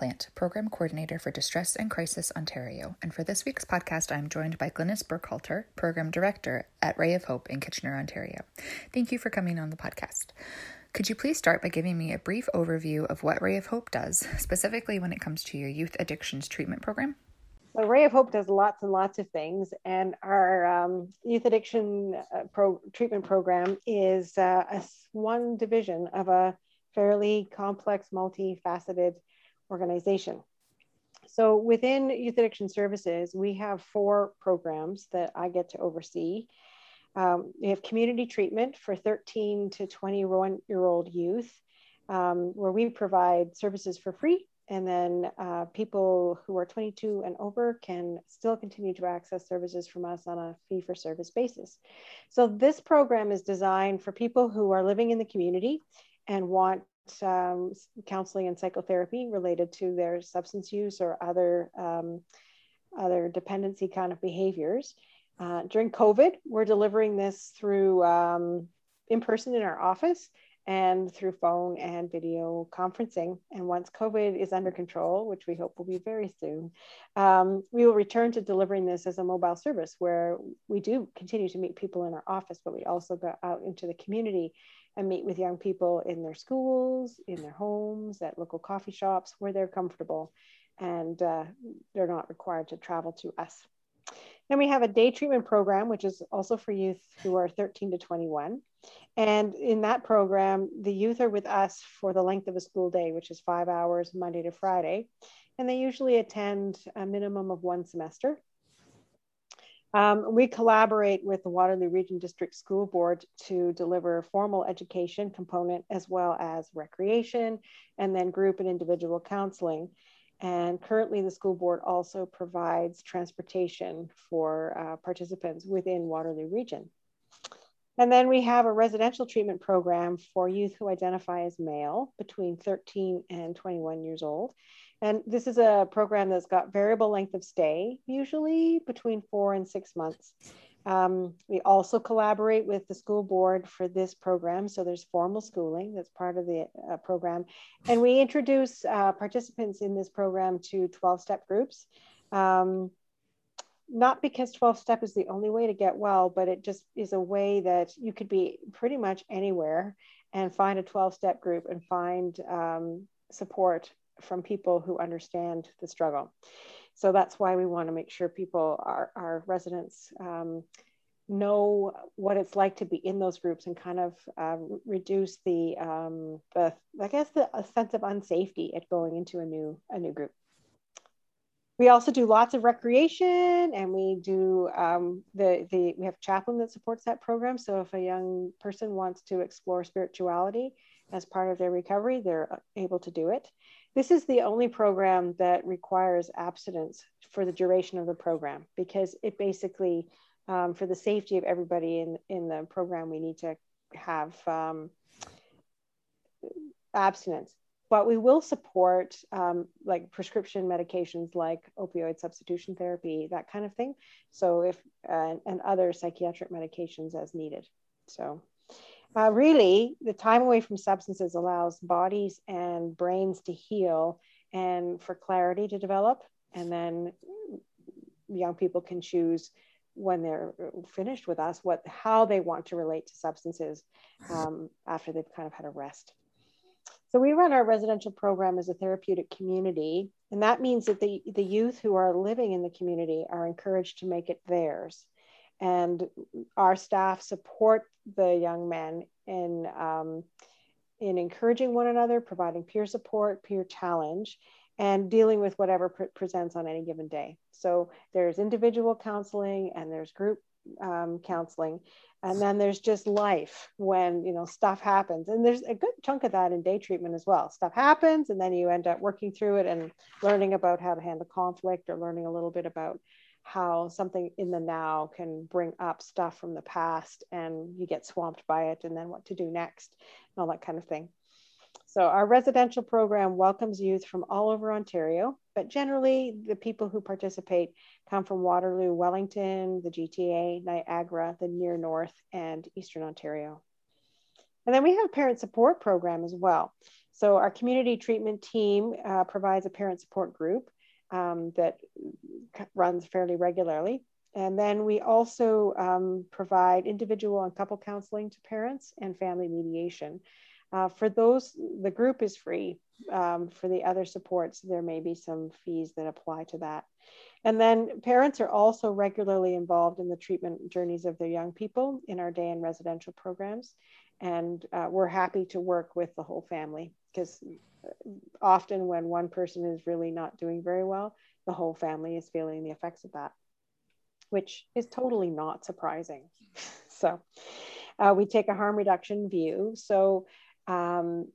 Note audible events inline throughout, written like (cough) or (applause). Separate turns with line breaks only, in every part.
Plant, Program Coordinator for Distress and Crisis Ontario, and for this week's podcast, I'm joined by Glynis Burkhalter, Program Director at Ray of Hope in Kitchener, Ontario. Thank you for coming on the podcast. Could you please start by giving me a brief overview of what Ray of Hope does, specifically when it comes to your youth addictions treatment program?
So Ray of Hope does lots and lots of things, and our um, youth addiction uh, pro- treatment program is uh, a, one division of a fairly complex, multifaceted organization. So within Youth Addiction Services, we have four programs that I get to oversee. Um, we have community treatment for 13 to 21 year old youth, um, where we provide services for free. And then uh, people who are 22 and over can still continue to access services from us on a fee for service basis. So, this program is designed for people who are living in the community and want um, counseling and psychotherapy related to their substance use or other um, other dependency kind of behaviors. Uh, during COVID, we're delivering this through um, in person in our office and through phone and video conferencing. And once COVID is under control, which we hope will be very soon, um, we will return to delivering this as a mobile service where we do continue to meet people in our office, but we also go out into the community and meet with young people in their schools, in their homes, at local coffee shops where they're comfortable and uh, they're not required to travel to us. Then we have a day treatment program, which is also for youth who are 13 to 21. And in that program, the youth are with us for the length of a school day, which is five hours Monday to Friday. And they usually attend a minimum of one semester. Um, we collaborate with the Waterloo Region District School Board to deliver formal education component as well as recreation and then group and individual counseling. And currently the school board also provides transportation for uh, participants within Waterloo Region. And then we have a residential treatment program for youth who identify as male between 13 and 21 years old. And this is a program that's got variable length of stay, usually between four and six months. Um, we also collaborate with the school board for this program. So there's formal schooling that's part of the uh, program. And we introduce uh, participants in this program to 12 step groups. Um, not because 12 step is the only way to get well, but it just is a way that you could be pretty much anywhere and find a 12 step group and find um, support from people who understand the struggle. So that's why we want to make sure people, our, our residents, um, know what it's like to be in those groups and kind of uh, reduce the, um, the, I guess, the sense of unsafety at going into a new, a new group. We also do lots of recreation and we do um, the, the, we have chaplain that supports that program. So if a young person wants to explore spirituality as part of their recovery, they're able to do it. This is the only program that requires abstinence for the duration of the program because it basically, um, for the safety of everybody in, in the program, we need to have um, abstinence. But we will support um, like prescription medications like opioid substitution therapy, that kind of thing. So if uh, and other psychiatric medications as needed. So uh, really, the time away from substances allows bodies and brains to heal and for clarity to develop. And then young people can choose when they're finished with us what how they want to relate to substances um, after they've kind of had a rest so we run our residential program as a therapeutic community and that means that the, the youth who are living in the community are encouraged to make it theirs and our staff support the young men in um, in encouraging one another providing peer support peer challenge and dealing with whatever pre- presents on any given day. So there's individual counseling and there's group um, counseling, and then there's just life when you know stuff happens. And there's a good chunk of that in day treatment as well. Stuff happens, and then you end up working through it and learning about how to handle conflict or learning a little bit about how something in the now can bring up stuff from the past and you get swamped by it and then what to do next and all that kind of thing so our residential program welcomes youth from all over Ontario, but generally the people who participate come from Waterloo, Wellington, the GTA, Niagara, the near north, and Eastern Ontario. And then we have a parent support program as well. So our community treatment team uh, provides a parent support group um, that runs fairly regularly. And then we also um, provide individual and couple counseling to parents and family mediation. Uh, for those, the group is free. Um, for the other supports, there may be some fees that apply to that. And then parents are also regularly involved in the treatment journeys of their young people in our day and residential programs. And uh, we're happy to work with the whole family because often when one person is really not doing very well, the whole family is feeling the effects of that, which is totally not surprising. (laughs) so uh, we take a harm reduction view. So um,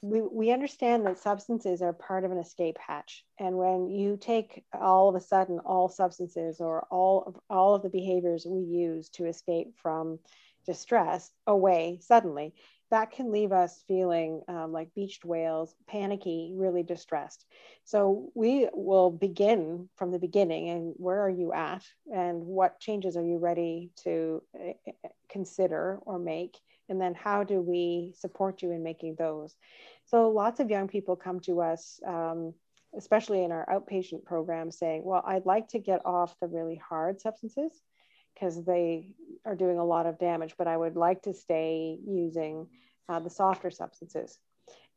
we, we understand that substances are part of an escape hatch. And when you take all of a sudden all substances or all of, all of the behaviors we use to escape from distress away suddenly, that can leave us feeling um, like beached whales, panicky, really distressed. So we will begin from the beginning and where are you at and what changes are you ready to eh, eh, consider or make? and then how do we support you in making those so lots of young people come to us um, especially in our outpatient program saying well i'd like to get off the really hard substances because they are doing a lot of damage but i would like to stay using uh, the softer substances.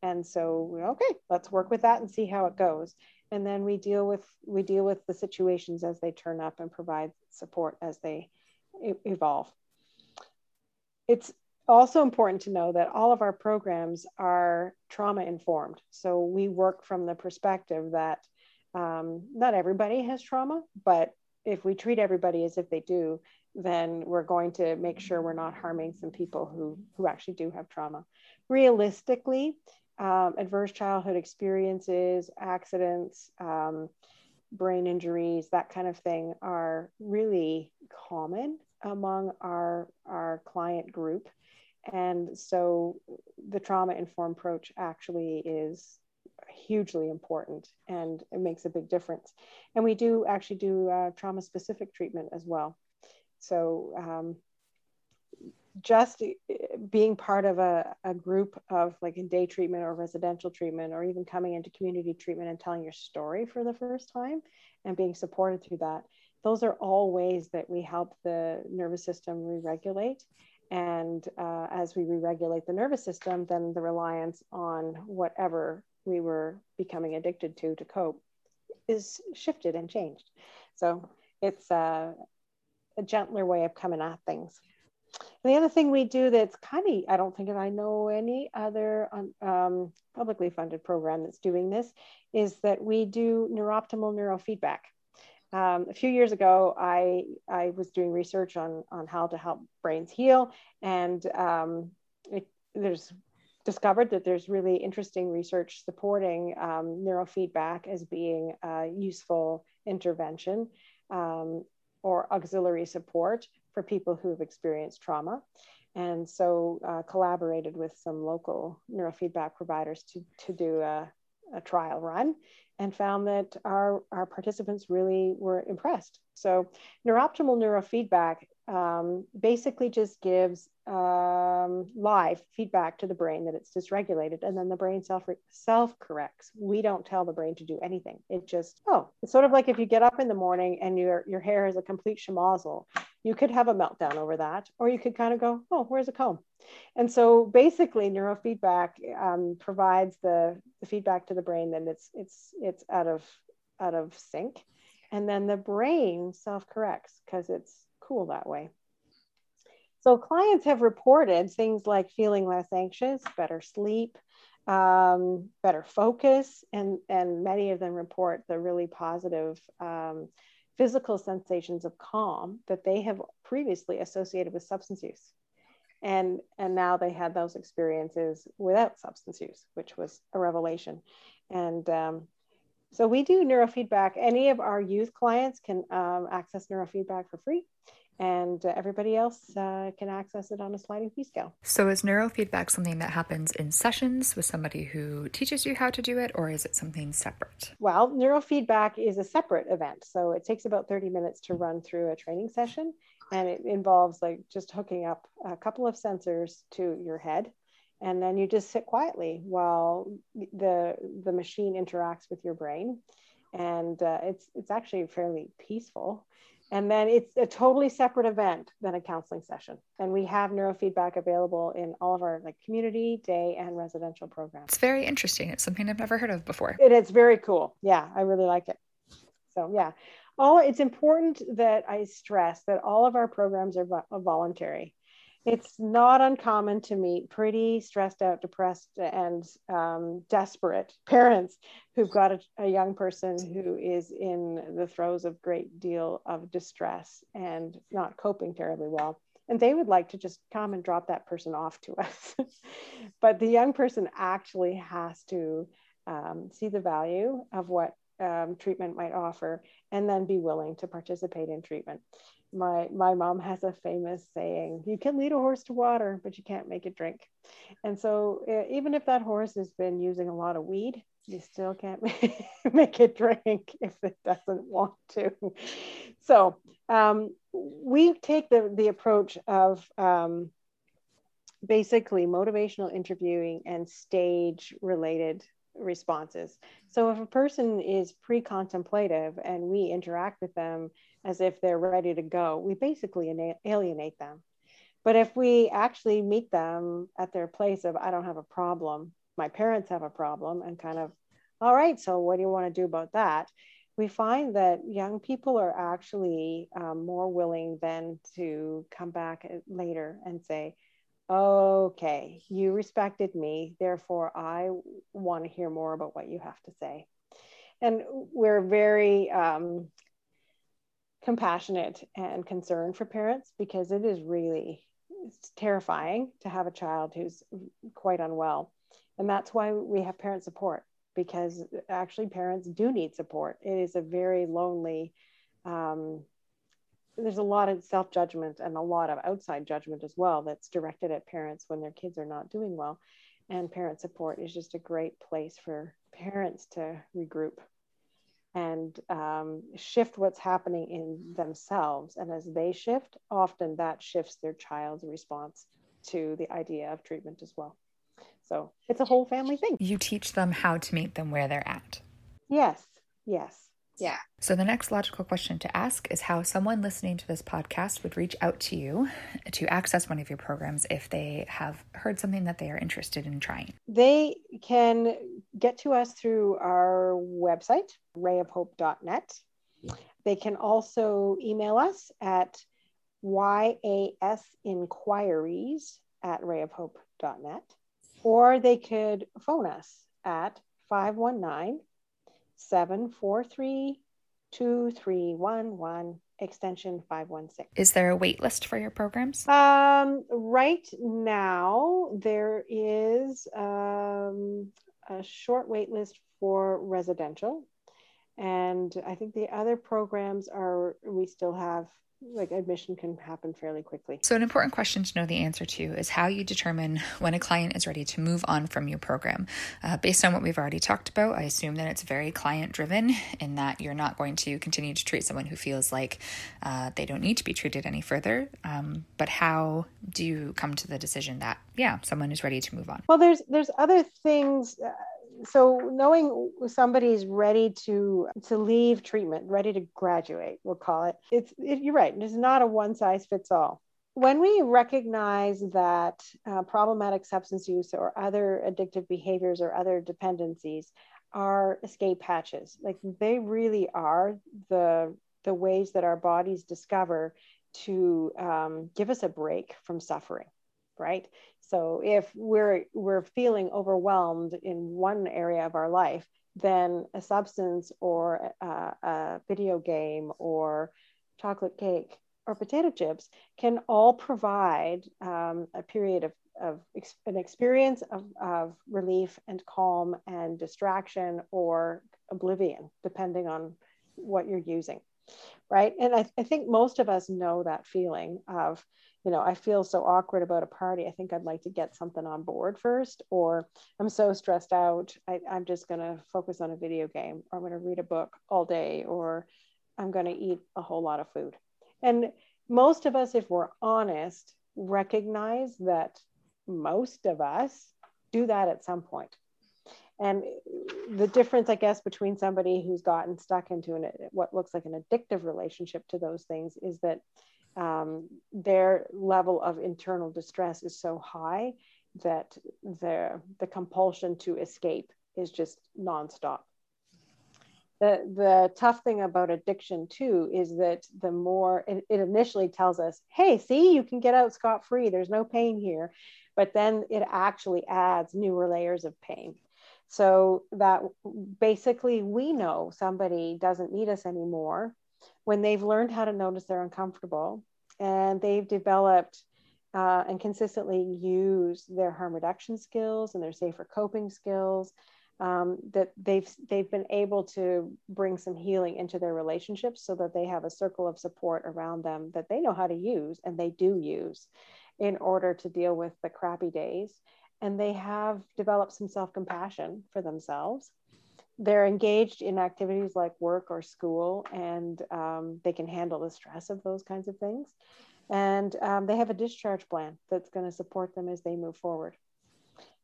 And so okay let's work with that and see how it goes. And then we deal with we deal with the situations as they turn up and provide support as they evolve. It's also important to know that all of our programs are trauma informed. So we work from the perspective that um, not everybody has trauma, but if we treat everybody as if they do, then we're going to make sure we're not harming some people who, who actually do have trauma. Realistically, um, adverse childhood experiences, accidents, um, brain injuries, that kind of thing are really common among our, our client group. And so the trauma informed approach actually is hugely important and it makes a big difference. And we do actually do uh, trauma specific treatment as well. So um, just uh, being part of a, a group of like in day treatment or residential treatment or even coming into community treatment and telling your story for the first time and being supported through that those are all ways that we help the nervous system re-regulate and uh, as we re regulate the nervous system, then the reliance on whatever we were becoming addicted to to cope is shifted and changed. So it's a, a gentler way of coming at things. And the other thing we do that's kind of, I don't think I know any other um, publicly funded program that's doing this, is that we do NeurOptimal neurofeedback um, a few years ago, I, I was doing research on, on how to help brains heal, and um, it, there's discovered that there's really interesting research supporting um, neurofeedback as being a useful intervention um, or auxiliary support for people who have experienced trauma. And so uh, collaborated with some local neurofeedback providers to, to do a, a trial run and found that our, our participants really were impressed. So NeurOptimal neurofeedback um, basically just gives um, live feedback to the brain that it's dysregulated, and then the brain self self corrects. We don't tell the brain to do anything. It just oh, it's sort of like if you get up in the morning and your your hair is a complete schmozzle, you could have a meltdown over that, or you could kind of go, oh, where's a comb? And so basically, neurofeedback um, provides the, the feedback to the brain that it's it's it's out of out of sync, and then the brain self corrects because it's cool that way. So clients have reported things like feeling less anxious, better sleep, um, better focus, and, and many of them report the really positive um, physical sensations of calm that they have previously associated with substance use. And, and now they had those experiences without substance use, which was a revelation. And um, so we do neurofeedback. Any of our youth clients can um, access neurofeedback for free and uh, everybody else uh, can access it on a sliding fee scale.
So, is neurofeedback something that happens in sessions with somebody who teaches you how to do it, or is it something separate?
Well, neurofeedback is a separate event. So, it takes about 30 minutes to run through a training session, and it involves like just hooking up a couple of sensors to your head. And then you just sit quietly while the the machine interacts with your brain, and uh, it's it's actually fairly peaceful and then it's a totally separate event than a counseling session. And we have neurofeedback available in all of our like community, day, and residential programs.
It's very interesting. It's something I've never heard of before.
It is very cool. Yeah, I really like it. So yeah, all it's important that I stress that all of our programs are voluntary it's not uncommon to meet pretty stressed out, depressed, and um, desperate parents who've got a, a, young person who is in the throes of great deal of distress and not coping terribly well. And they would like to just come and drop that person off to us. (laughs) but the young person actually has to um, see the value of what um, treatment might offer and then be willing to participate in treatment. My my mom has a famous saying you can lead a horse to water but you can't make it drink. And so uh, even if that horse has been using a lot of weed you still can't (laughs) make it drink if it doesn't want to. So um, we take the the approach of um, basically motivational interviewing and stage related responses so if a person is pre-contemplative and we interact with them as if they're ready to go, we basically alienate them. But if we actually meet them at their place of, I don't have a problem, my parents have a problem, and kind of, all right, so what do you want to do about that? We find that young people are actually um, more willing than to come back later and say, okay, you respected me, therefore I want to hear more about what you have to say. And we're very um, compassionate and concerned for parents because it is really terrifying to have a child who's quite unwell. And that's why we have parent support because actually parents do need support. It is a very lonely, um, there's a lot of self judgment and a lot of outside judgment as well that's directed at parents when their kids are not doing well. And parent support is just a great place for parents to regroup and um, shift what's happening in themselves. And as they shift, often that shifts their child's response to the idea of treatment as well. So it's a whole family thing.
You teach them how to meet them where they're at.
Yes, yes.
Yeah. So the next logical question to ask is how someone listening to this podcast would reach out to you to access one of your programs if they have heard something that they are interested in trying.
They can get to us through our website, rayofhope.net. They can also email us at yasinquiries at rayofhope.net, or they could phone us at 519 743 2311 extension 516.
Is there a wait list for your programs?
Um, right now, there is um, a short wait list for residential. And I think the other programs are, we still have like admission can happen fairly quickly.
So, an important question to know the answer to is how you determine when a client is ready to move on from your program. Uh, based on what we've already talked about, I assume that it's very client driven in that you're not going to continue to treat someone who feels like uh, they don't need to be treated any further. Um, but how do you come to the decision that, yeah, someone is ready to move on?
Well, there's there's other things. Uh, so knowing somebody's ready to to leave treatment ready to graduate we'll call it it's it, you're right it's not a one size fits all. When we recognize that uh, problematic substance use or other addictive behaviors or other dependencies are escape hatches like they really are the the ways that our bodies discover to um, give us a break from suffering right so if we're we're feeling overwhelmed in one area of our life, then a substance or a, a video game or chocolate cake or potato chips can all provide um, a period of, of ex- an experience of, of relief and calm and distraction or oblivion, depending on what you're using. Right. And I, I think most of us know that feeling of you know, I feel so awkward about a party. I think I'd like to get something on board first, or I'm so stressed out. I, am just going to focus on a video game, or I'm going to read a book all day, or I'm going to eat a whole lot of food. And most of us, if we're honest, recognize that most of us do that at some point. And the difference, I guess, between somebody who's gotten stuck into an, what looks like an addictive relationship to those things is that um, their level of internal distress is so high that the, the compulsion to escape is just nonstop. The, the tough thing about addiction too is that the more it, it initially tells us, hey, see, you can get out scot free, there's no pain here. But then it actually adds newer layers of pain. So that basically we know somebody doesn't need us anymore when they've learned how to notice they're uncomfortable and they've developed uh, and consistently use their harm reduction skills and their safer coping skills um, that they've they've been able to bring some healing into their relationships so that they have a circle of support around them that they know how to use and they do use in order to deal with the crappy days and they have developed some self-compassion for themselves. They're engaged in activities like work or school and um, they can handle the stress of those kinds of things. And um, they have a discharge plan that's going to support them as they move forward.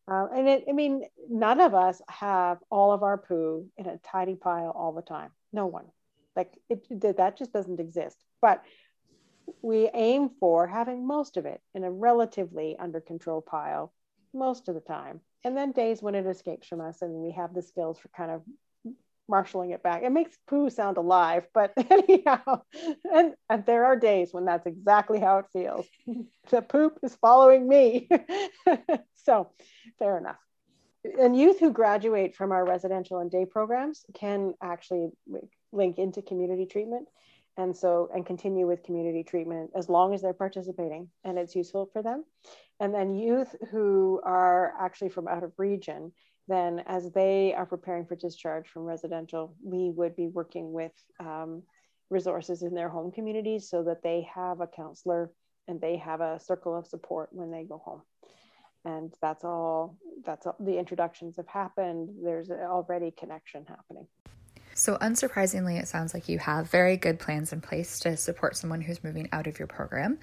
Uh, and it, i mean none of us have all of our poo in a tidy pile all the time. No one. Like it, that just doesn't exist. But we aim for having most of it in a relatively under control pile most of the time and then days when it escapes from us and we have the skills for kind of marshaling it back. It makes poo sound alive, but (laughs) anyhow, and, and there are days when that's exactly how it feels. (laughs) the poop is following me. (laughs) so fair enough. And youth who graduate from our residential and day programs can actually link into community treatment and so and continue with community treatment as long as they're participating and it's useful for them. And then youth who are actually from out of region then as they are preparing for discharge from residential we would be working with um, resources in their home communities so that they have a counselor and they have a circle of support when they go home. And that's all that's all the introductions have happened. There's already connection happening
so, unsurprisingly, it sounds like you have very good plans in place to support someone who's moving out of your program.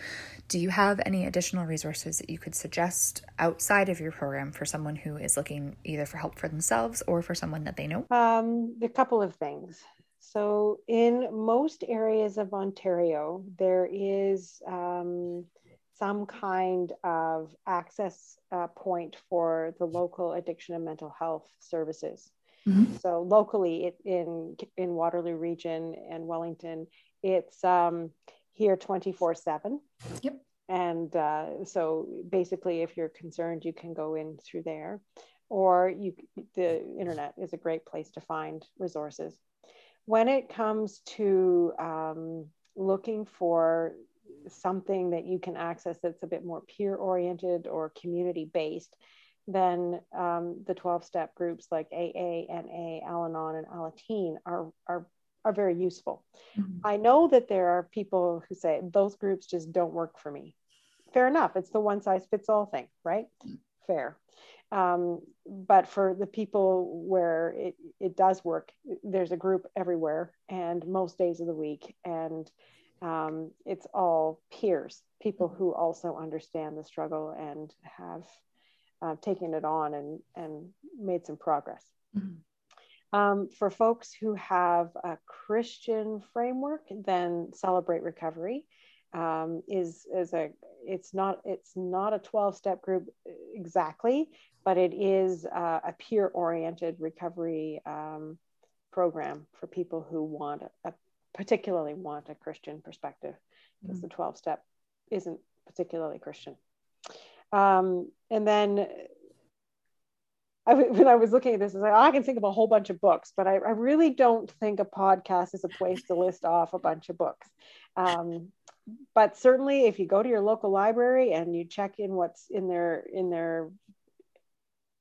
Do you have any additional resources that you could suggest outside of your program for someone who is looking either for help for themselves or for someone that they know?
Um, a couple of things. So, in most areas of Ontario, there is um, some kind of access uh, point for the local addiction and mental health services. Mm-hmm. So locally, it, in in Waterloo region and Wellington, it's um, here twenty four seven.
Yep.
And uh, so basically, if you're concerned, you can go in through there, or you the internet is a great place to find resources. When it comes to um, looking for something that you can access that's a bit more peer oriented or community based then um, the 12 step groups like AA, NA, Al Anon, and Alateen are, are are very useful. Mm-hmm. I know that there are people who say those groups just don't work for me. Fair enough. It's the one size fits all thing, right? Mm-hmm. Fair. Um, but for the people where it, it does work, there's a group everywhere and most days of the week. And um, it's all peers, people who also understand the struggle and have uh, taken it on and, and made some progress. Mm-hmm. Um, for folks who have a Christian framework, then Celebrate Recovery um, is is a it's not it's not a 12 step group exactly, but it is uh, a peer oriented recovery um, program for people who want a, particularly want a Christian perspective because mm-hmm. the 12 step isn't particularly Christian. Um, and then I, (laughs) when I was looking at this, I was like, oh, I can think of a whole bunch of books, but I, I, really don't think a podcast is a place to list off a bunch of books. Um, but certainly, if you go to your local library and you check in what's in their in their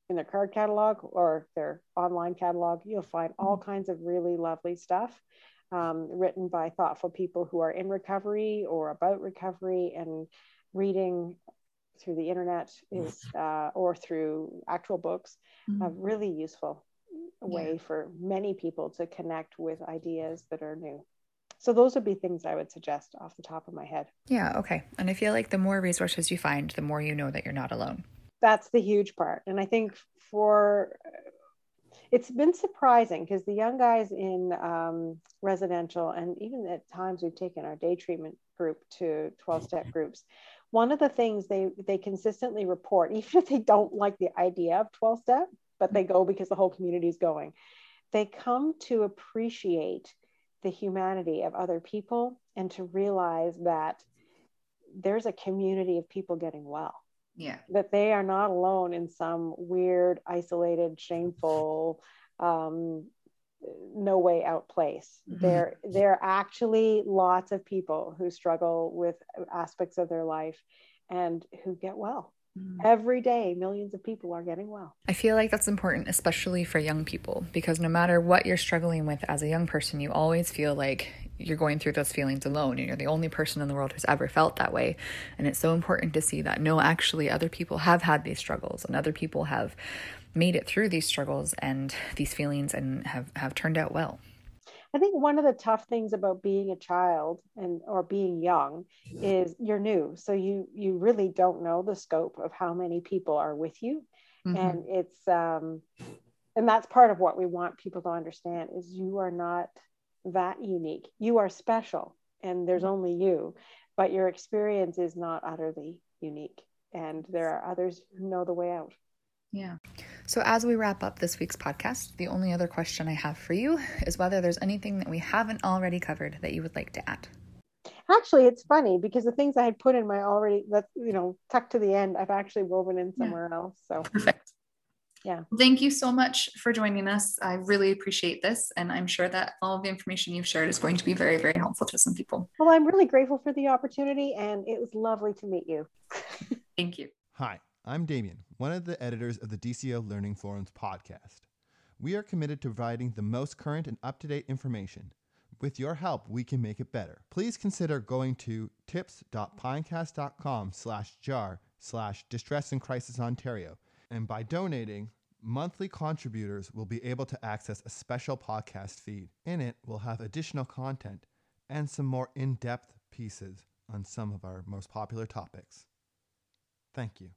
in their card catalog or their online catalog, you'll find all kinds of really lovely stuff um, written by thoughtful people who are in recovery or about recovery and reading through the internet is uh, or through actual books mm-hmm. a really useful way yeah. for many people to connect with ideas that are new. So those would be things i would suggest off the top of my head.
Yeah okay. And i feel like the more resources you find the more you know that you're not alone.
That's the huge part. And i think for it's been surprising because the young guys in um, residential and even at times we've taken our day treatment group to 12 step groups one of the things they they consistently report (laughs) even if they don't like the idea of 12 step but they go because the whole community is going they come to appreciate the humanity of other people and to realize that there's a community of people getting well.
Yeah.
That they are not alone in some weird isolated shameful um, no way out place. Mm-hmm. There, there are actually lots of people who struggle with aspects of their life and who get well. Mm-hmm. Every day, millions of people are getting well.
I feel like that's important, especially for young people, because no matter what you're struggling with as a young person, you always feel like you're going through those feelings alone and you're the only person in the world who's ever felt that way. And it's so important to see that no, actually, other people have had these struggles and other people have made it through these struggles and these feelings and have, have turned out well.
I think one of the tough things about being a child and or being young is you're new. So you you really don't know the scope of how many people are with you. Mm-hmm. And it's um and that's part of what we want people to understand is you are not that unique. You are special and there's only you, but your experience is not utterly unique. And there are others who know the way out.
Yeah. So, as we wrap up this week's podcast, the only other question I have for you is whether there's anything that we haven't already covered that you would like to add.
Actually, it's funny because the things I had put in my already that you know tucked to the end, I've actually woven in somewhere yeah. else. So
perfect.
Yeah.
Thank you so much for joining us. I really appreciate this, and I'm sure that all of the information you've shared is going to be very, very helpful to some people.
Well, I'm really grateful for the opportunity, and it was lovely to meet you. (laughs)
Thank you.
Hi. I'm Damien, one of the editors of the DCO Learning Forums podcast. We are committed to providing the most current and up to date information. With your help, we can make it better. Please consider going to tips.pinecast.com slash jar slash distress and crisis Ontario. And by donating, monthly contributors will be able to access a special podcast feed. In it, we'll have additional content and some more in depth pieces on some of our most popular topics. Thank you.